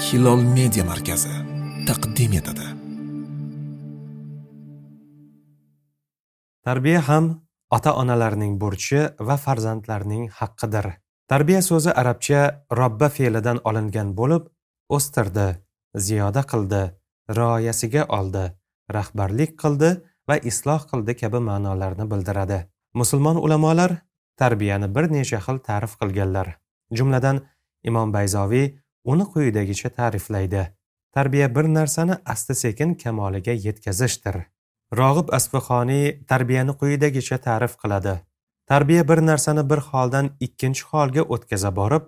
hilol media markazi taqdim etadi. Tarbiya ham ota onalarning burchi va farzandlarning haqqidir. Tarbiya so'zi arabcha robba fe'lidan olingan bo'lib o'stirdi ziyoda qildi rioyasiga oldi rahbarlik qildi va isloh qildi kabi ma'nolarni bildiradi. Musulmon ulamolar tarbiyani bir necha xil ta'rif qilganlar. Jumladan imom bayzoviy uni quyidagicha ta'riflaydi. Tarbiya bir narsani asta sekin kamoliga yetkazishdir. Rog'ib asfihoniy tarbiyani quyidagicha ta'rif qiladi. Tarbiya bir narsani bir holdan ikkinchi holga o'tkaza borib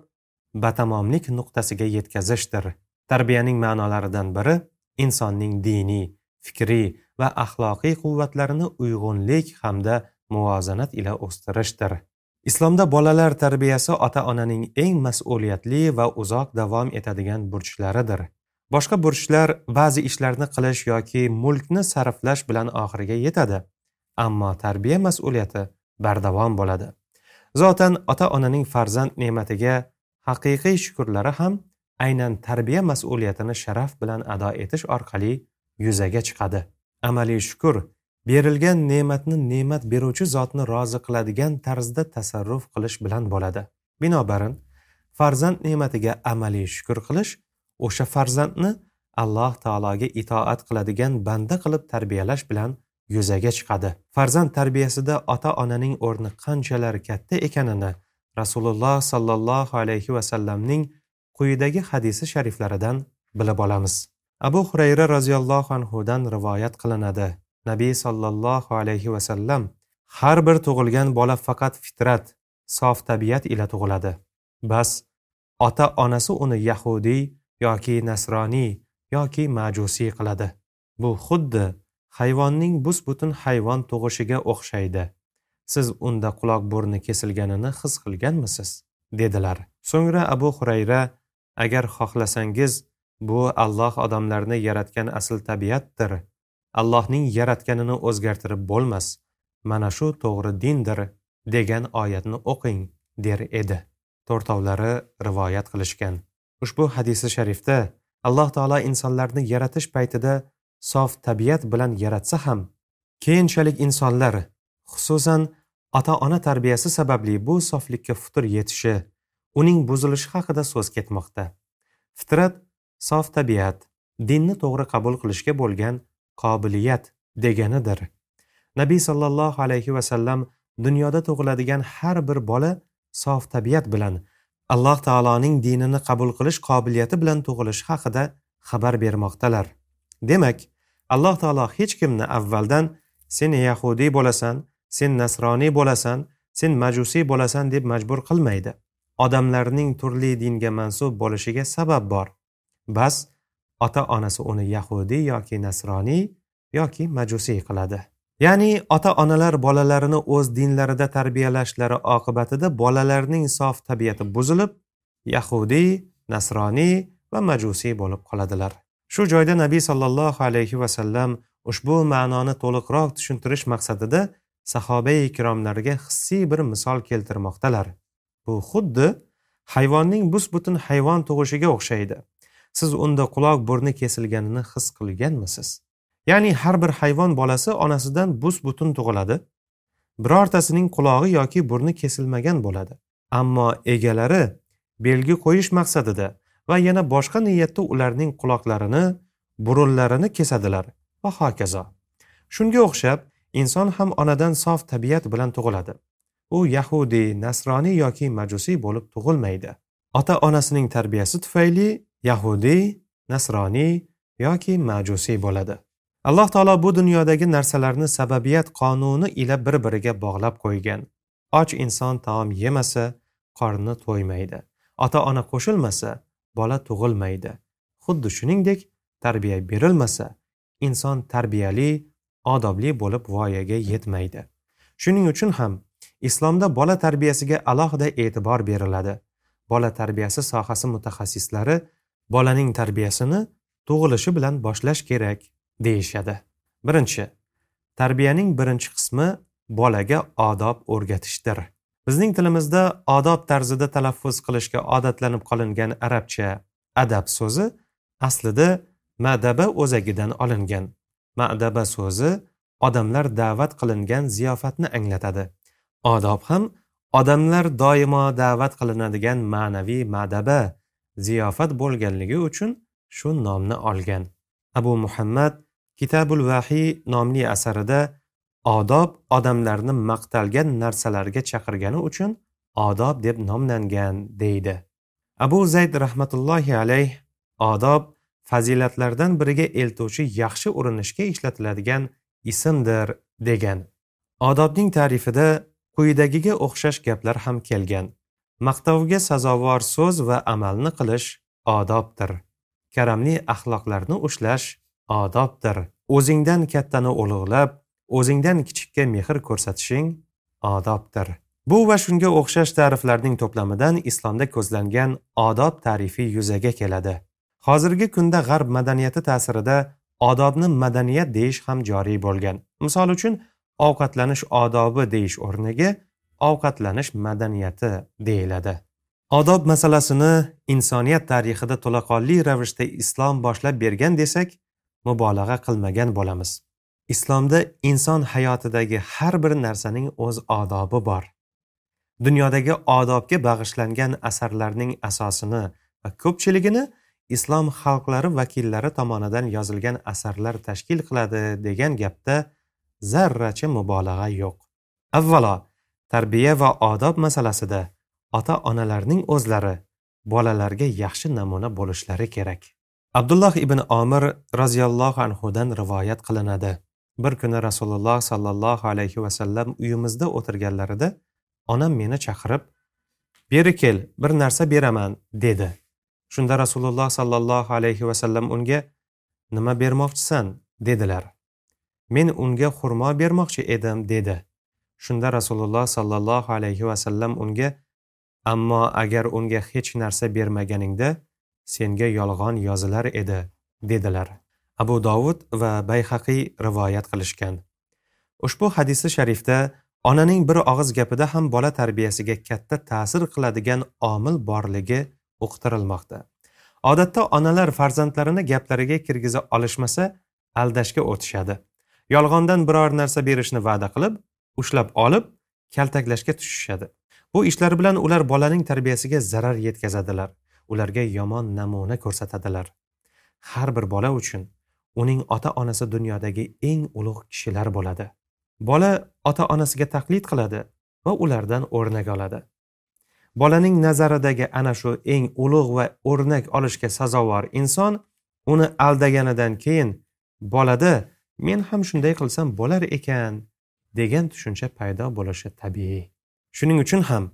batamomlik nuqtasiga yetkazishdir. Tarbiyaning ma'nolaridan biri insonning diniy fikriy va axloqiy quvvatlarini uyg'unlik hamda muvozanat ila o'stirishdir. Islomda bolalar tarbiyasi ota onaning eng mas'uliyatli va uzoq davom etadigan burchlaridir. Boshqa burchlar ba'zi ishlarni qilish yoki mulkni sarflash bilan oxiriga yetadi ammo tarbiya mas'uliyati bardavom bo'ladi. Zotan ota onaning farzand ne'matiga haqiqiy shukurlari ham aynan tarbiya mas'uliyatini sharaf bilan ado etish orqali yuzaga chiqadi. Amaliy shukur berilgan ne'matni ne'mat beruvchi zotni rozi qiladigan tarzda tasarruf qilish bilan bo'ladi. Binobarin farzand ne'matiga amaliy shukur qilish o'sha farzandni alloh taologa itoat qiladigan banda qilib tarbiyalash bilan yuzaga chiqadi. Farzand tarbiyasida ota onaning o'rni qanchalar katta ekanini rasululloh sollallohu alayhi vasallamning quyidagi hadisi shariflaridan bilib olamiz. Abu xurayra roziyallohu anhudan rivoyat qilinadi. Nabiy sollallohu alayhi vasallam har bir tug'ilgan bola faqat fitrat sof tabiat ila tug'iladi. Bas ota onasi uni yahudiy yoki nasroniy yoki majusiy qiladi. Bu xuddi hayvonning bus butun hayvon tug'ishiga o'xshaydi. Siz unda quloq burni kesilganini his qilganmisiz? dedilar. So'ngra abu xurayra agar xohlasangiz bu alloh odamlarni yaratgan asl tabiatdir allohning yaratganini o'zgartirib bo'lmas mana shu to'g'ri dindir degan oyatni o'qing der edi to'rtovlari rivoyat qilishgan. Ushbu hadisi sharifda alloh taolo insonlarni yaratish paytida sof tabiat bilan yaratsa ham keyinchalik insonlar xususan ota ona tarbiyasi sababli bu soflikka futur yetishi uning buzilishi haqida so'z ketmoqda. Fitrat sof tabiat dinni to'g'ri qabul qilishga bo'lgan qobiliyat deganidir. Nabiy sollallohu alayhi vasallam dunyoda tug'iladigan har bir bola sof tabiat bilan alloh taoloning dinini qabul qilish qobiliyati bilan tug'ilishi haqida xabar bermoqdalar. Demak alloh taolo hech kimni avvaldan sen yahudiy bo'lasan sen nasroniy bo'lasan sen majusiy bo'lasan deb majbur qilmaydi. Odamlarning turli dinga mansub bo'lishiga sabab bor. Bas ota onasi uni yahudiy yoki nasroniy yoki majusiy qiladi. Ya'ni ota onalar bolalarini o'z dinlarida tarbiyalashlari oqibatida bolalarning sof tabiati buzilib yahudiy nasroniy va majusiy bo'lib qoladilar. Shu joyda nabiy sollallohu alayhi vasallam ushbu ma'noni to'liqroq tushuntirish maqsadida sahobai ikromlarga hissiy bir misol keltirmoqdalar. Bu xuddi hayvonning bus butun hayvon tug'ishiga o'xshaydi. Siz unda quloq burni kesilganini his qilganmisiz? Ya'ni har bir hayvon bolasi onasidan bus butun tug'iladi birortasining qulog'i yoki burni kesilmagan bo'ladi. Ammo egalari belgi qo'yish maqsadida va yana boshqa niyatda ularning quloqlarini burunlarini kesadilar. Va hokazo. Shunga o'xshab inson ham onadan sof tabiat bilan tug'iladi. U yahudiy nasroniy yoki majusiy bo'lib tug'ilmaydi. Ota onasining tarbiyasi tufayli yahudiy nasroniy yoki majusiy bo'ladi. Alloh taolo bu dunyodagi narsalarni sababiyat qonuni ila bir biriga bog'lab qo'ygan. Och inson taom yemasa qorni to'ymaydi. Ota ona qo'shilmasa bola tug'ilmaydi. Xuddi shuningdek tarbiya berilmasa inson tarbiyali odobli bo'lib voyaga yetmaydi. Shuning uchun ham islomda bola tarbiyasiga alohida e'tibor beriladi. Bola tarbiyasi sohasi mutaxassislari bolaning tarbiyasini tug'ilishi bilan boshlash kerak deyishadi. Birinchi tarbiyaning birinchi qismi bolaga odob o'rgatishdir. Bizning tilimizda odob tarzida talaffuz qilishga odatlanib qolingan arabcha adab so'zi aslida madaba o'zagidan olingan. Madaba so'zi odamlar da'vat qilingan ziyofatni anglatadi. Odob ham odamlar doimo da'vat qilinadigan ma'naviy madaba ziyofat bo'lganligi uchun shu nomni olgan. Abu muhammad kitabul vahiy nomli asarida odob odamlarni maqtalgan narsalarga chaqirgani uchun odob deb nomlangan deydi. Abu zayd rahmatullohi alayh odob fazilatlardan biriga eltuvchi yaxshi urinishga ishlatiladigan ismdir degan. Odobning ta'rifida quyidagiga o'xshash gaplar ham kelgan. Maqtovga sazovor so'z va amalni qilish odobdir. Karamli axloqlarni ushlash odobdir. O'zingdan kattani ulug'lab o'zingdan kichikka mehr ko'rsatishing odobdir. Bu va shunga o'xshash ta'riflarning to'plamidan islomda ko'zlangan odob ta'rifi yuzaga keladi. Hozirgi kunda g'arb madaniyati ta'sirida odobni madaniyat deyish ham joriy bo'lgan. Misol uchun ovqatlanish odobi deyish o'rniga ovqatlanish madaniyati deyiladi. Odob masalasini insoniyat tarixida to'laqonli ravishda islom boshlab bergan desak mubolag'a qilmagan bo'lamiz. Islomda inson hayotidagi har bir narsaning o'z odobi bor. Dunyodagi odobga bag'ishlangan asarlarning asosini va ko'pchiligini islom xalqlari vakillari tomonidan yozilgan asarlar tashkil qiladi degan gapda zarracha mubolag'a yo'q. Avvalo tarbiya va odob masalasida ota onalarning o'zlari bolalarga yaxshi namuna bo'lishlari kerak. Abdulloh ibn omir roziyallohu anhudan rivoyat qilinadi. Bir kuni rasululloh sollallohu alayhi vasallam uyimizda o'tirganlarida onam meni chaqirib beri kel bir narsa beraman dedi. Shunda rasululloh sollallohu alayhi vasallam unga nima bermoqchisan? dedilar. Men unga xurmo bermoqchi edim dedi. Shunda rasululloh sollallohu alayhi vasallam unga ammo agar unga hech narsa bermaganingda senga yolg'on yozilar edi dedilar. Abu dovud va bayhaqiy rivoyat qilishgan. Ushbu hadisi sharifda onaning bir og'iz gapida ham bola tarbiyasiga katta ta'sir qiladigan omil borligi uqtirilmoqda. Odatda onalar farzandlarini gaplariga kirgiza olishmasa aldashga o'tishadi. Yolg'ondan biror narsa berishni va'da qilib ushlab olib kaltaklashga tushishadi. Bu ishlar bilan ular bolaning tarbiyasiga zarar yetkazadilar. Ularga yomon namuna ko'rsatadilar. Har bir bola uchun uning ota onasi dunyodagi eng ulug' kishilar bo'ladi. Bola ota onasiga taqlid qiladi va ulardan o'rnak oladi. Bolaning nazaridagi ana shu eng ulug' va o'rnak olishga sazovor inson uni aldaganidan keyin bolada men ham shunday qilsam bo'lar ekan. Degan tushuncha paydo bo'lishi tabiiy. Shuning uchun ham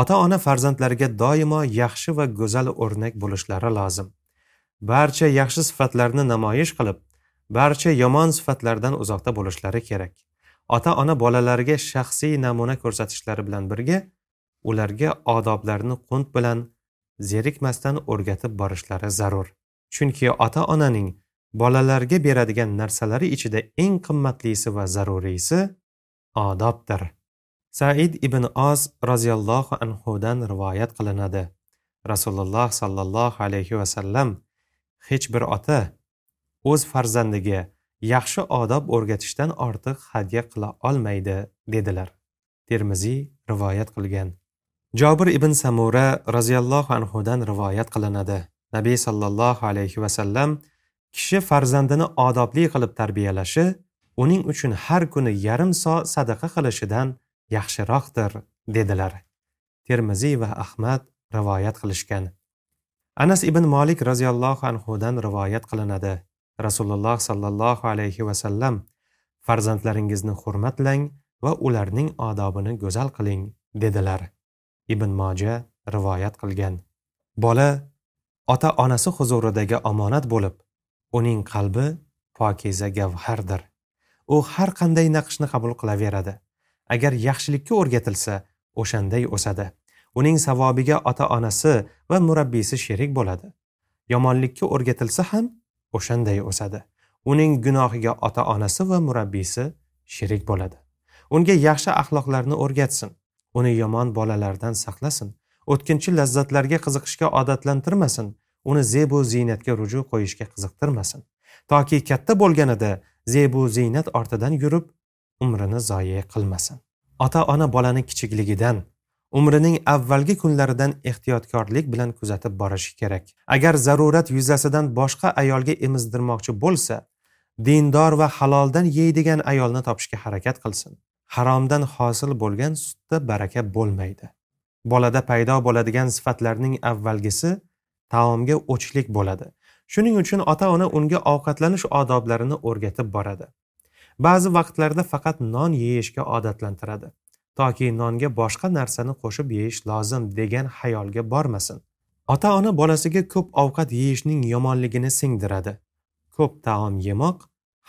ota ona farzandlariga doimo yaxshi va go'zal o'rnak bo'lishlari lozim. Barcha yaxshi sifatlarni namoyish qilib barcha yomon sifatlardan uzoqda bo'lishlari kerak. Ota ona bolalariga shaxsiy namuna ko'rsatishlari bilan birga ularga odoblarni qunt bilan zerikmasdan o'rgatib borishlari zarur. Chunki ota onaning bolalarga beradigan narsalari ichida eng qimmatlisi va zaruriysi odobdir. Said ibn oz roziyallohu anhudan rivoyat qilinadi. Rasululloh sollallohu alayhi vasallam hech bir ota o'z farzandiga yaxshi odob o'rgatishdan ortiq hadya qila olmaydi dedilar. Termiziy rivoyat qilgan. Jobir ibn samura roziyallohu anhudan rivoyat qilinadi. Nabiy sollallohu alayhi vasallam kishi farzandini odobli qilib tarbiyalashi uning uchun har kuni yarim so sadaqa qilishidan yaxshiroqdir dedilar. Termiziy va ahmad rivoyat qilishgan. Anas ibn molik roziyallohu anhudan rivoyat qilinadi. Rasululloh sollallohu alayhi vasallam farzandlaringizni hurmatlang va ularning odobini go'zal qiling dedilar. Ibn moja rivoyat qilgan. Bola ota onasi huzuridagi omonat bo'lib uning qalbi pokiza gavhardir. U har qanday naqshni qabul qilaveradi. Agar yaxshilikka o'rgatilsa o'shanday o'sadi. Uning savobiga ota onasi va murabbiysi sherik bo'ladi. Yomonlikka o'rgatilsa ham o'shanday o'sadi. Uning gunohiga ota onasi va murabbiysi sherik bo'ladi. Unga yaxshi axloqlarni o'rgatsin. Uni yomon bolalardan saqlasin. O'tkinchi lazzatlarga qiziqishga odatlantirmasin. Uni zebu ziynatga ruju qo'yishga qiziqtirmasin. Toki katta bo'lganida zebu ziynat ortidan yurib umrini zoye qilmasin. Ota ona bolani kichikligidan umrining avvalgi kunlaridan ehtiyotkorlik bilan kuzatib borishi kerak. Agar zarurat yuzasidan boshqa ayolga emizdirmoqchi bo'lsa dindor va haloldan yeydigan ayolni topishga harakat qilsin. Haromdan hosil bo'lgan sutda baraka bo'lmaydi. Bolada paydo bo'ladigan sifatlarning avvalgisi taomga o'chlik bo'ladi. Shuning uchun ota ona unga ovqatlanish odoblarini o'rgatib boradi. Ba'zi vaqtlarda faqat non yeyishga odatlantiradi toki nonga boshqa narsani qo'shib yeyish lozim degan xayolga bormasin. Ota ona bolasiga ko'p ovqat yeyishning yomonligini singdiradi. Ko'p taom yemoq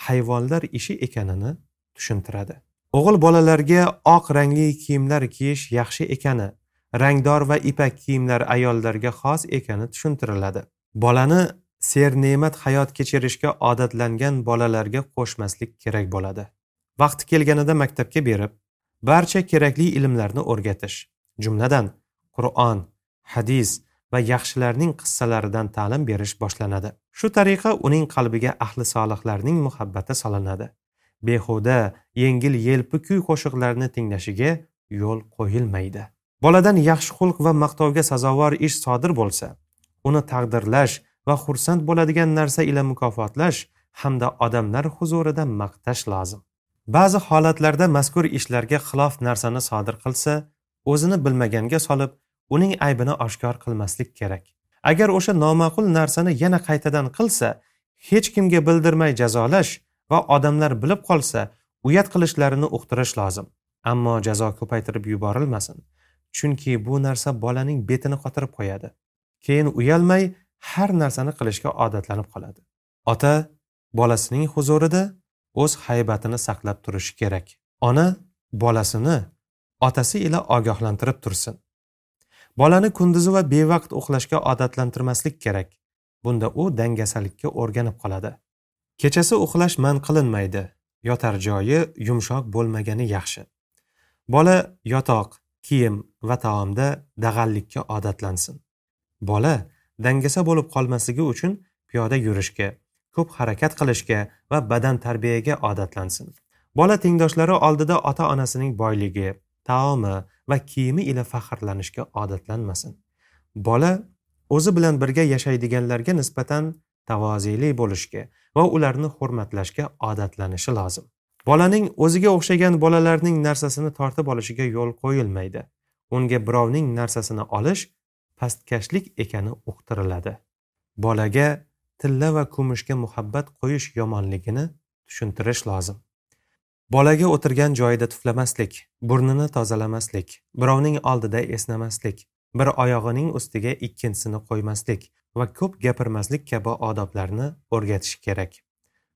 hayvonlar ishi ekanini tushuntiradi. O'g'il bolalarga oq rangli kiyimlar kiyish yaxshi ekani rangdor va ipak kiyimlar ayollarga xos ekani tushuntiriladi. Bolani serne'mat hayot kechirishga odatlangan bolalarga qo'shmaslik kerak bo'ladi. Vaqti kelganida maktabga berib barcha kerakli ilmlarni o'rgatish jumladan qur'on hadis va yaxshilarning qissalaridan ta'lim berish boshlanadi. Shu tariqa uning qalbiga ahli solihlarning muhabbati solinadi. Behuda yengil yelpi kuy qo'shiqlarni tinglashiga yo'l qo'yilmaydi. Boladan yaxshi xulq va maqtovga sazovor ish sodir bo'lsa uni taqdirlash va xursand bo'ladigan narsa ila mukofotlash hamda odamlar huzurida maqtash lozim. Ba'zi holatlarda mazkur ishlarga xilof narsani sodir qilsa o'zini bilmaganga solib uning aybini oshkor qilmaslik kerak. Agar o'sha noma'qul narsani yana qaytadan qilsa hech kimga bildirmay jazolash va odamlar bilib qolsa uyat qilishlarini uqtirish lozim. Ammo jazo ko'paytirib yuborilmasin. Chunki bu narsa bolaning betini qotirib qo'yadi. Keyin uyalmay har narsani qilishga odatlanib qoladi. Ota bolasining huzurida o'z haybatini saqlab turishi kerak. Ona bolasini otasi ila ogohlantirib tursin. Bolani kunduzi va bevaqt uxlashga odatlantirmaslik kerak. Bunda u dangasalikka o'rganib qoladi. Kechasi uxlash man qilinmaydi. Yotar joyi yumshoq bo'lmagani yaxshi. Bola yotoq kiyim va taomda dag'allikka odatlansin. Bola dangasa bo'lib qolmasligi uchun piyoda yurishga ko'p harakat qilishga va badan tarbiyaga odatlansin. Bola tengdoshlari oldida ota onasining boyligi taomi va kiyimi ila faxrlanishga odatlanmasin. Bola o'zi bilan birga yashaydiganlarga nisbatan tavozeli bo'lishga va ularni hurmatlashga odatlanishi lozim. Bolaning o'ziga o'xshagan bolalarning narsasini tortib olishiga yo'l qo'yilmaydi. Unga birovning narsasini olish pastkashlik ekani uqtiriladi. Bolaga tilla va kumushga muhabbat qo'yish yomonligini tushuntirish lozim. Bolaga o'tirgan joyida tuflamaslik burnini tozalamaslik birovning oldida esnamaslik bir oyog'ining ustiga ikkinchisini qo'ymaslik va ko'p gapirmaslik kabi odoblarni o'rgatish kerak.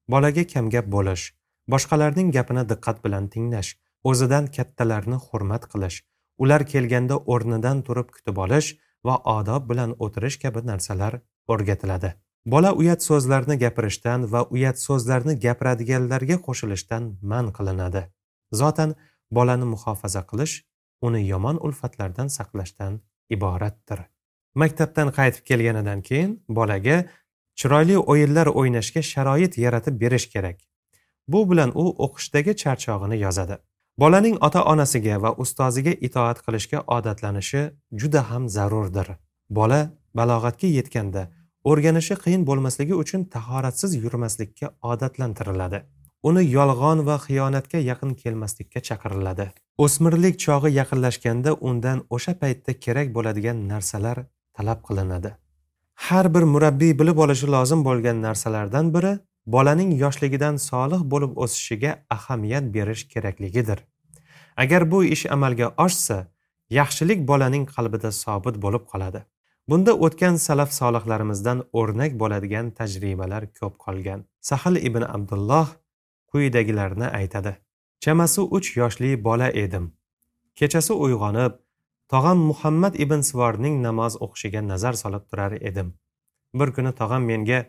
Bolaga kamgap bo'lish boshqalarning gapini diqqat bilan tinglash o'zidan kattalarni hurmat qilish ular kelganda o'rnidan turib kutib olish va odob bilan o'tirish kabi narsalar o'rgatiladi. Bola uyat so'zlarni gapirishdan va uyat so'zlarni gapiradiganlarga qo'shilishdan man qilinadi. Zotan bolani muhofaza qilish uni yomon ulfatlardan saqlashdan iboratdir. Maktabdan qaytib kelganidan keyin bolaga chiroyli o'yinlar o'ynashga sharoit yaratib berish kerak. Bu bilan u o'qishdagi charchog'ini yozadi. Bolaning ota onasiga va ustoziga itoat qilishga odatlanishi juda ham zarurdir. Bola balog'atga yetganda o'rganishi qiyin bo'lmasligi uchun tahoratsiz yurmaslikka odatlantiriladi. Uni yolg'on va xiyonatga yaqin kelmaslikka chaqiriladi. O'smirlik chog'i yaqinlashganda undan o'sha paytda kerak bo'ladigan narsalar talab qilinadi. Har bir murabbiy bilib olishi lozim bo'lgan narsalardan biri bolaning yoshligidan solih bo'lib o'sishiga ahamiyat berish kerakligidir. Agar bu ish amalga oshsa yaxshilik bolaning qalbida sobit bo'lib qoladi. Bunda o'tgan salaf solihlarimizdan o'rnak bo'ladigan tajribalar ko'p qolgan. Sahl ibn abdulloh quyidagilarni aytadi. Chamasi uch yoshli bola edim. Kechasi uyg'onib tog'am muhammad ibn sivorning namoz o'qishiga nazar solib turar edim. Bir kuni tog'am menga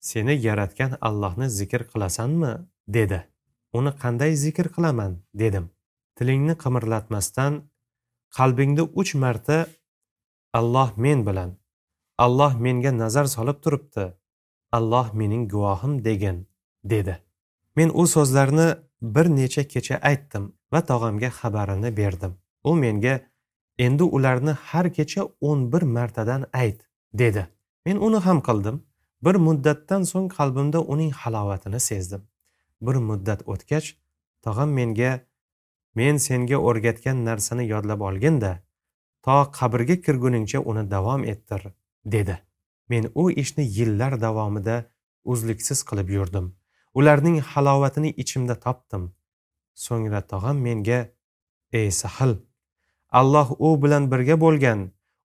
seni yaratgan allohni zikr qilasanmi? dedi. Uni qanday zikr qilaman? dedim. Tilingni qimirlatmasdan qalbingda uch marta alloh men bilan alloh menga nazar solib turibdi alloh mening guvohim degin dedi. Men u so'zlarni bir necha kecha aytdim va tog'amga xabarini berdim. U menga endi ularni har kecha o'n bir martadan ayt dedi. Men uni ham qildim. Bir muddatdan so'ng qalbimda uning halovatini sezdim. Bir muddat o'tgach tog'am menga men senga o'rgatgan narsani yodlab olginda to qabrga kirguningcha uni davom ettir dedi. Men u ishni yillar davomida uzluksiz qilib yurdim. Ularning halovatini ichimda topdim. So'ngra tog'am menga ey sahil alloh u bilan birga bo'lgan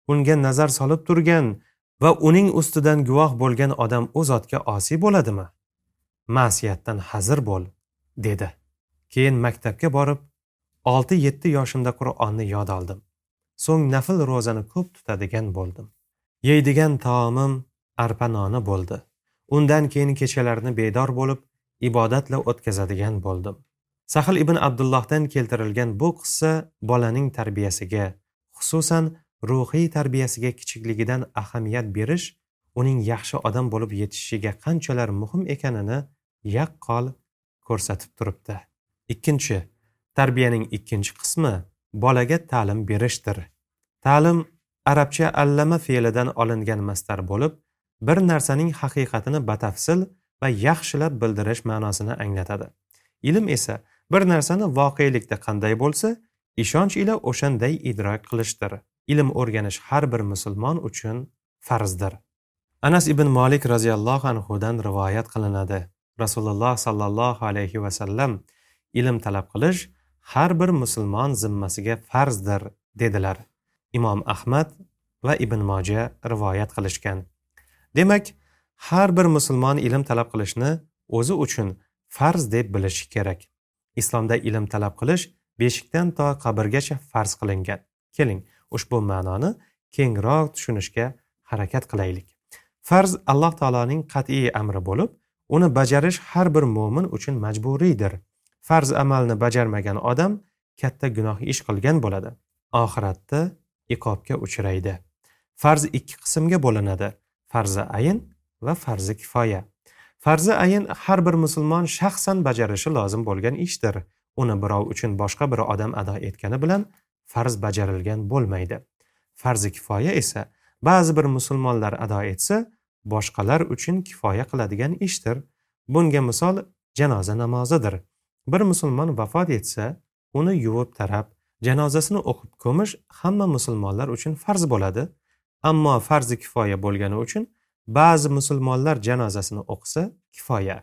unga nazar solib turgan va uning ustidan guvoh bo'lgan odam u zotga osiy bo'ladimi? Ma'siyatdan hazir bo'l dedi. Keyin maktabga borib olti yetti yoshimda qur'onni yod oldim. So'ng nafl ro'zani ko'p tutadigan bo'ldim. Yeydigan taomim arpa noni bo'ldi. Undan keyin kechalarni bedor bo'lib ibodatla o'tkazadigan bo'ldim. Sahl ibn abdullohdan keltirilgan bu qissa bolaning tarbiyasiga xususan ruhiy tarbiyasiga kichikligidan ahamiyat berish uning yaxshi odam bo'lib yetishishiga qanchalar muhim ekanini yaqqol ko'rsatib turibdi. Ikkinchi tarbiyaning ikkinchi qismi bolaga ta'lim berishdir. Ta'lim arabcha allama fe'lidan olingan mastar bo'lib bir narsaning haqiqatini batafsil va yaxshilab bildirish ma'nosini anglatadi. Ilm esa bir narsani voqelikda qanday bo'lsa ishonch ila o'shanday idrok qilishdir. Ilm o'rganish har bir musulmon uchun farzdir. Anas ibn molik roziyallohu anhudan rivoyat qilinadi. Rasululloh sollallohu alayhi vasallam ilm talab qilish har bir musulmon zimmasiga farzdir dedilar. Imom ahmad va ibn moja rivoyat qilishgan. Demak har bir musulmon ilm talab qilishni o'zi uchun farz deb bilishi kerak. Islomda ilm talab qilish beshikdan to qabrgacha farz qilingan. Keling ushbu ma'noni kengroq tushunishga harakat qilaylik. Farz alloh taoloning qat'iy amri bo'lib uni bajarish har bir mo'min uchun majburiydir. Farz amalni bajarmagan odam katta gunoh ish qilgan bo'ladi. Oxiratda iqobga uchraydi. Farz ikki qismga bo'linadi. Farzi ayin va farzi kifoya. Farzi ayin har bir musulmon shaxsan bajarishi lozim bo'lgan ishdir. Uni birov uchun boshqa bir odam ado etgani bilan farz bajarilgan bo'lmaydi. Farzi kifoya esa ba'zi bir musulmonlar ado etsa boshqalar uchun kifoya qiladigan ishdir. Bunga misol janoza namozidir. Bir musulmon vafot etsa uni yuvib tarab janozasini o'qib ko'mish hamma musulmonlar uchun farz bo'ladi. Ammo farzi kifoya bo'lgani uchun ba'zi musulmonlar janozasini o'qisa kifoya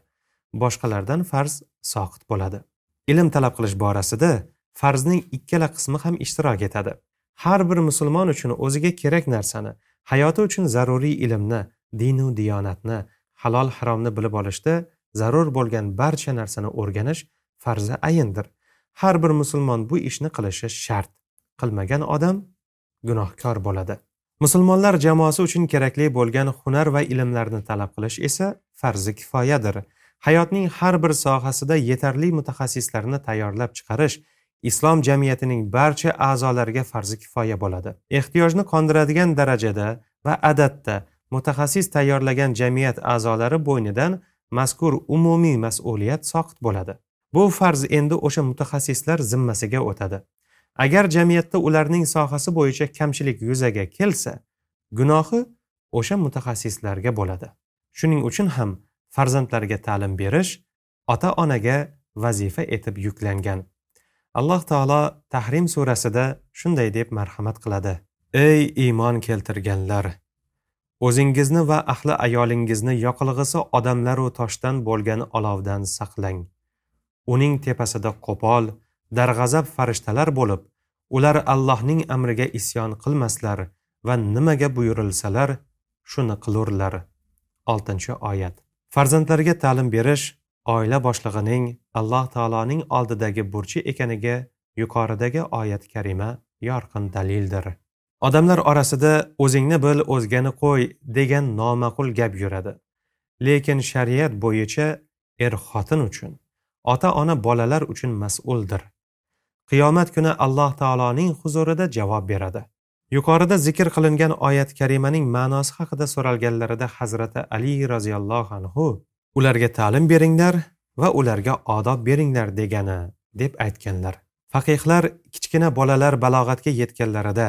boshqalardan farz soqit bo'ladi. Ilm talab qilish borasida farzning ikkala qismi ham ishtirok etadi. Har bir musulmon uchun o'ziga kerak narsani hayoti uchun zaruriy ilmni dinu diyonatni halol haromni bilib olishda zarur bo'lgan barcha narsani o'rganish farzi ayindir. Har bir musulmon bu ishni qilishi shart. Qilmagan odam gunohkor bo'ladi. Musulmonlar jamoasi uchun kerakli bo'lgan hunar va ilmlarni talab qilish esa farzi kifoyadir. Hayotning har bir sohasida yetarli mutaxassislarni tayyorlab chiqarish islom jamiyatining barcha a'zolariga farzi kifoya bo'ladi. Ehtiyojni qondiradigan darajada va adatda mutaxassis tayyorlagan jamiyat a'zolari bo'ynidan mazkur umumiy mas'uliyat soqit bo'ladi. Bu farz endi o'sha mutaxassislar zimmasiga o'tadi. Agar jamiyatda ularning sohasi bo'yicha kamchilik yuzaga kelsa gunohi o'sha mutaxassislarga bo'ladi. Shuning uchun ham farzandlarga ta'lim berish ota onaga vazifa etib yuklangan. Alloh taolo tahrim surasida shunday deb marhamat qiladi. Ey iymon keltirganlar o'zingizni va ahli ayolingizni yoqilg'isi odamlaru toshdan bo'lgan olovdan saqlang. Uning tepasida qo'pol darg'azab farishtalar bo'lib ular allohning amriga isyon qilmaslar va nimaga buyurilsalar shuni qilurlar. Oltinchi oyat. Farzandlarga ta'lim berish oila boshlig'ining alloh taoloning oldidagi burchi ekaniga yuqoridagi oyat karima yorqin dalildir. Odamlar orasida o'zingni bil o'zgani qo'y degan noma'qul gap yuradi. Lekin shariat bo'yicha er xotin uchun ota ona bolalar uchun mas'uldir. Qiyomat kuni alloh taoloning huzurida javob beradi. Yuqorida zikr qilingan oyat karimaning ma'nosi haqida so'ralganlarida hazrati ali roziyallohu anhu ularga ta'lim beringlar va ularga odob beringlar degani deb aytganlar. Faqihlar kichkina bolalar balog'atga yetganlarida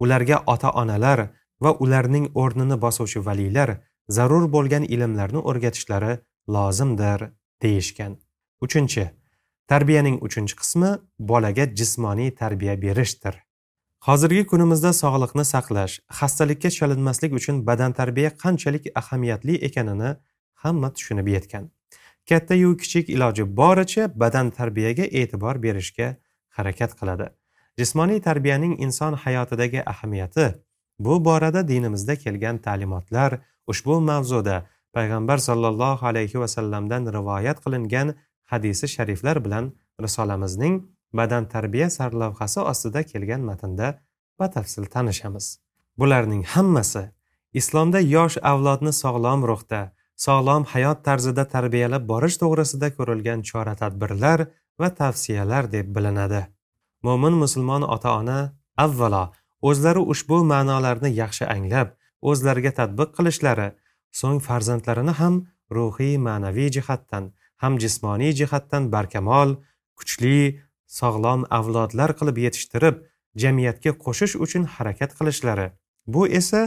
ularga ota onalar va ularning o'rnini bosuvchi valiylar zarur bo'lgan ilmlarni o'rgatishlari lozimdir deyishgan. Uchinchi tarbiyaning uchinchi qismi bolaga jismoniy tarbiya berishdir. Hozirgi kunimizda sog'liqni saqlash xastalikka chalinmaslik uchun badantarbiya qanchalik ahamiyatli ekanini hamma tushunib yetgan. Kattayu kichik iloji boricha badan tarbiyaga e'tibor berishga harakat qiladi. Jismoniy tarbiyaning inson hayotidagi ahamiyati bu borada dinimizda kelgan ta'limotlar ushbu mavzuda payg'ambar sollallohu alayhi vasallamdan rivoyat qilingan hadisi shariflar bilan risolamizning badan tarbiya sarlavhasi ostida kelgan matnda batafsil tanishamiz. Bularning hammasi islomda yosh avlodni sog'lom ruhda sog'lom hayot tarzida tarbiyalab borish to'g'risida ko'rilgan chora tadbirlar va tavsiyalar deb bilinadi. Mo'min musulmon ota ona avvalo o'zlari ushbu ma'nolarni yaxshi anglab o'zlariga tatbiq qilishlari so'ng farzandlarini ham ruhiy ma'naviy jihatdan ham jismoniy jihatdan barkamol kuchli sog'lom avlodlar qilib yetishtirib jamiyatga qo'shish uchun harakat qilishlari. Bu esa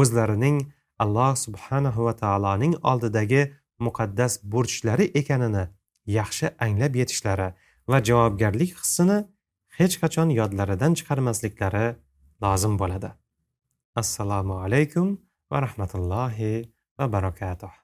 o'zlarining alloh subhanahu va taoloning oldidagi muqaddas burchlari ekanini yaxshi anglab yetishlari va javobgarlik hissini hech qachon yodlaridan chiqarmasliklari lozim bo'ladi. Assalomu alaykum va rahmatullohi va barakatuh.